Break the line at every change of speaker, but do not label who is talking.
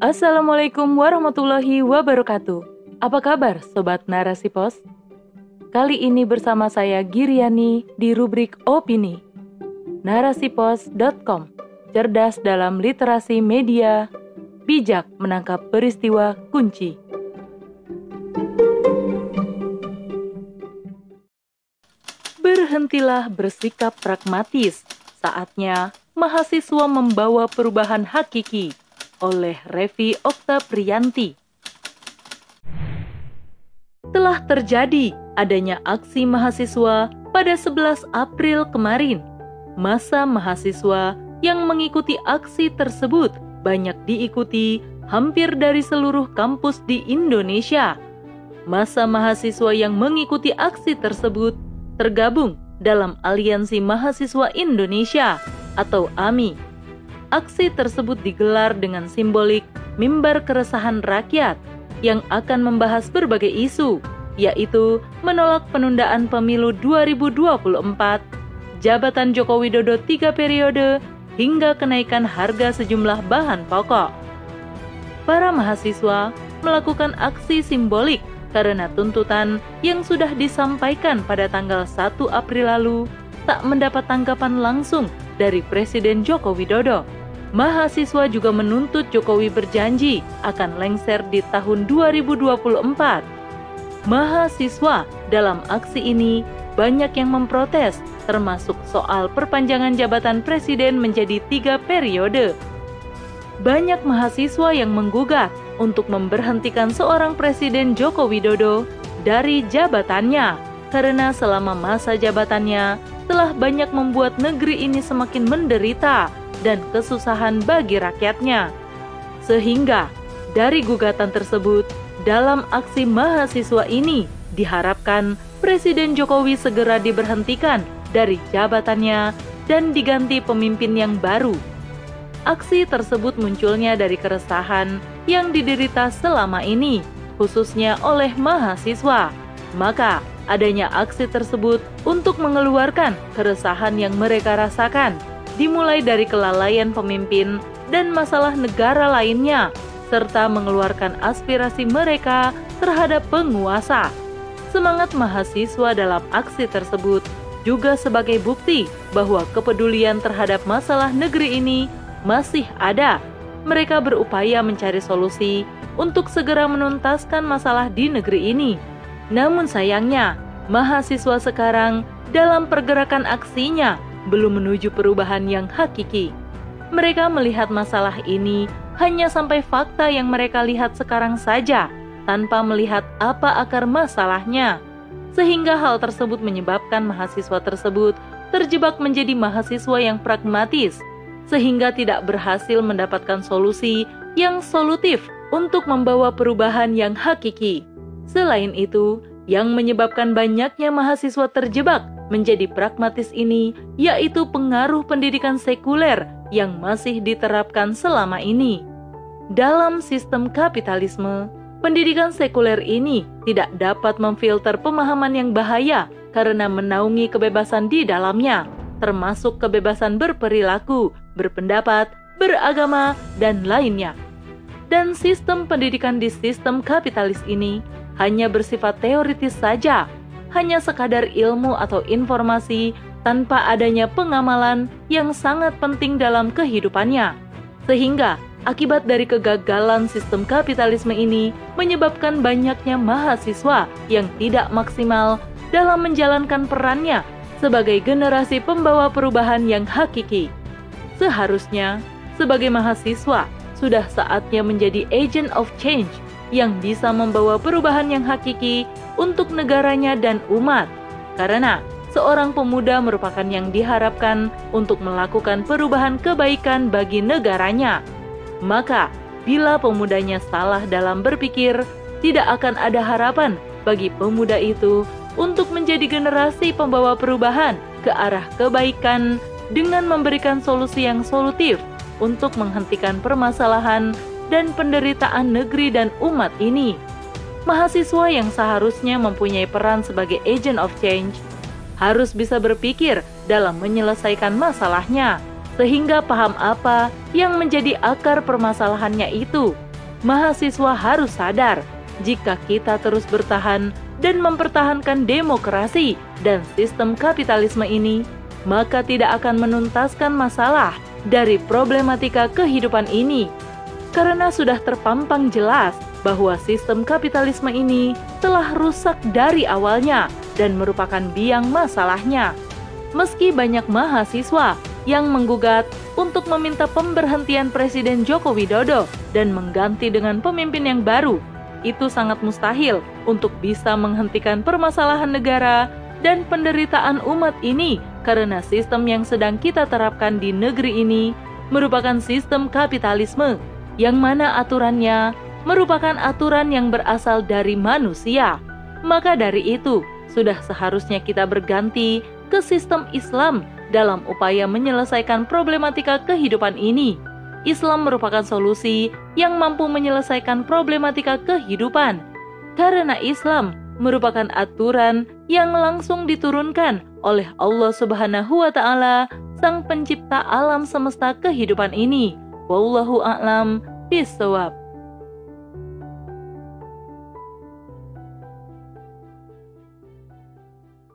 Assalamualaikum warahmatullahi wabarakatuh. Apa kabar Sobat Narasi Pos? Kali ini bersama saya Giriani di rubrik Opini. Narasipos.com Cerdas dalam literasi media, bijak menangkap peristiwa kunci. Berhentilah bersikap pragmatis. Saatnya mahasiswa membawa perubahan hakiki oleh Revi Okta Priyanti. Telah terjadi adanya aksi mahasiswa pada 11 April kemarin. Masa mahasiswa yang mengikuti aksi tersebut banyak diikuti hampir dari seluruh kampus di Indonesia. Masa mahasiswa yang mengikuti aksi tersebut tergabung dalam Aliansi Mahasiswa Indonesia atau AMI aksi tersebut digelar dengan simbolik mimbar keresahan rakyat yang akan membahas berbagai isu, yaitu menolak penundaan pemilu 2024, jabatan Joko Widodo tiga periode, hingga kenaikan harga sejumlah bahan pokok. Para mahasiswa melakukan aksi simbolik karena tuntutan yang sudah disampaikan pada tanggal 1 April lalu tak mendapat tanggapan langsung dari Presiden Joko Widodo mahasiswa juga menuntut Jokowi berjanji akan lengser di tahun 2024. Mahasiswa dalam aksi ini banyak yang memprotes, termasuk soal perpanjangan jabatan presiden menjadi tiga periode. Banyak mahasiswa yang menggugat untuk memberhentikan seorang presiden Joko Widodo dari jabatannya karena selama masa jabatannya telah banyak membuat negeri ini semakin menderita dan kesusahan bagi rakyatnya. Sehingga dari gugatan tersebut, dalam aksi mahasiswa ini diharapkan Presiden Jokowi segera diberhentikan dari jabatannya dan diganti pemimpin yang baru. Aksi tersebut munculnya dari keresahan yang diderita selama ini, khususnya oleh mahasiswa. Maka, adanya aksi tersebut untuk mengeluarkan keresahan yang mereka rasakan dimulai dari kelalaian pemimpin dan masalah negara lainnya, serta mengeluarkan aspirasi mereka terhadap penguasa. Semangat mahasiswa dalam aksi tersebut juga sebagai bukti bahwa kepedulian terhadap masalah negeri ini masih ada. Mereka berupaya mencari solusi untuk segera menuntaskan masalah di negeri ini. Namun sayangnya, mahasiswa sekarang dalam pergerakan aksinya belum menuju perubahan yang hakiki. Mereka melihat masalah ini hanya sampai fakta yang mereka lihat sekarang saja, tanpa melihat apa akar masalahnya. Sehingga hal tersebut menyebabkan mahasiswa tersebut terjebak menjadi mahasiswa yang pragmatis, sehingga tidak berhasil mendapatkan solusi yang solutif untuk membawa perubahan yang hakiki. Selain itu, yang menyebabkan banyaknya mahasiswa terjebak menjadi pragmatis ini yaitu pengaruh pendidikan sekuler yang masih diterapkan selama ini. Dalam sistem kapitalisme, pendidikan sekuler ini tidak dapat memfilter pemahaman yang bahaya karena menaungi kebebasan di dalamnya, termasuk kebebasan berperilaku, berpendapat, beragama, dan lainnya. Dan sistem pendidikan di sistem kapitalis ini hanya bersifat teoritis saja, hanya sekadar ilmu atau informasi tanpa adanya pengamalan yang sangat penting dalam kehidupannya. Sehingga akibat dari kegagalan sistem kapitalisme ini menyebabkan banyaknya mahasiswa yang tidak maksimal dalam menjalankan perannya sebagai generasi pembawa perubahan yang hakiki. Seharusnya, sebagai mahasiswa, sudah saatnya menjadi agent of change yang bisa membawa perubahan yang hakiki untuk negaranya dan umat. Karena seorang pemuda merupakan yang diharapkan untuk melakukan perubahan kebaikan bagi negaranya. Maka, bila pemudanya salah dalam berpikir, tidak akan ada harapan bagi pemuda itu untuk menjadi generasi pembawa perubahan ke arah kebaikan dengan memberikan solusi yang solutif untuk menghentikan permasalahan dan penderitaan negeri dan umat ini. Mahasiswa yang seharusnya mempunyai peran sebagai agent of change harus bisa berpikir dalam menyelesaikan masalahnya, sehingga paham apa yang menjadi akar permasalahannya itu, mahasiswa harus sadar jika kita terus bertahan dan mempertahankan demokrasi dan sistem kapitalisme ini, maka tidak akan menuntaskan masalah dari problematika kehidupan ini. Karena sudah terpampang jelas bahwa sistem kapitalisme ini telah rusak dari awalnya dan merupakan biang masalahnya. Meski banyak mahasiswa yang menggugat untuk meminta pemberhentian Presiden Joko Widodo dan mengganti dengan pemimpin yang baru, itu sangat mustahil untuk bisa menghentikan permasalahan negara dan penderitaan umat ini karena sistem yang sedang kita terapkan di negeri ini merupakan sistem kapitalisme yang mana aturannya merupakan aturan yang berasal dari manusia. Maka dari itu, sudah seharusnya kita berganti ke sistem Islam dalam upaya menyelesaikan problematika kehidupan ini. Islam merupakan solusi yang mampu menyelesaikan problematika kehidupan, karena Islam merupakan aturan yang langsung diturunkan oleh Allah Subhanahu wa Ta'ala, Sang Pencipta alam semesta kehidupan ini. Wallahu a'lam bishawab.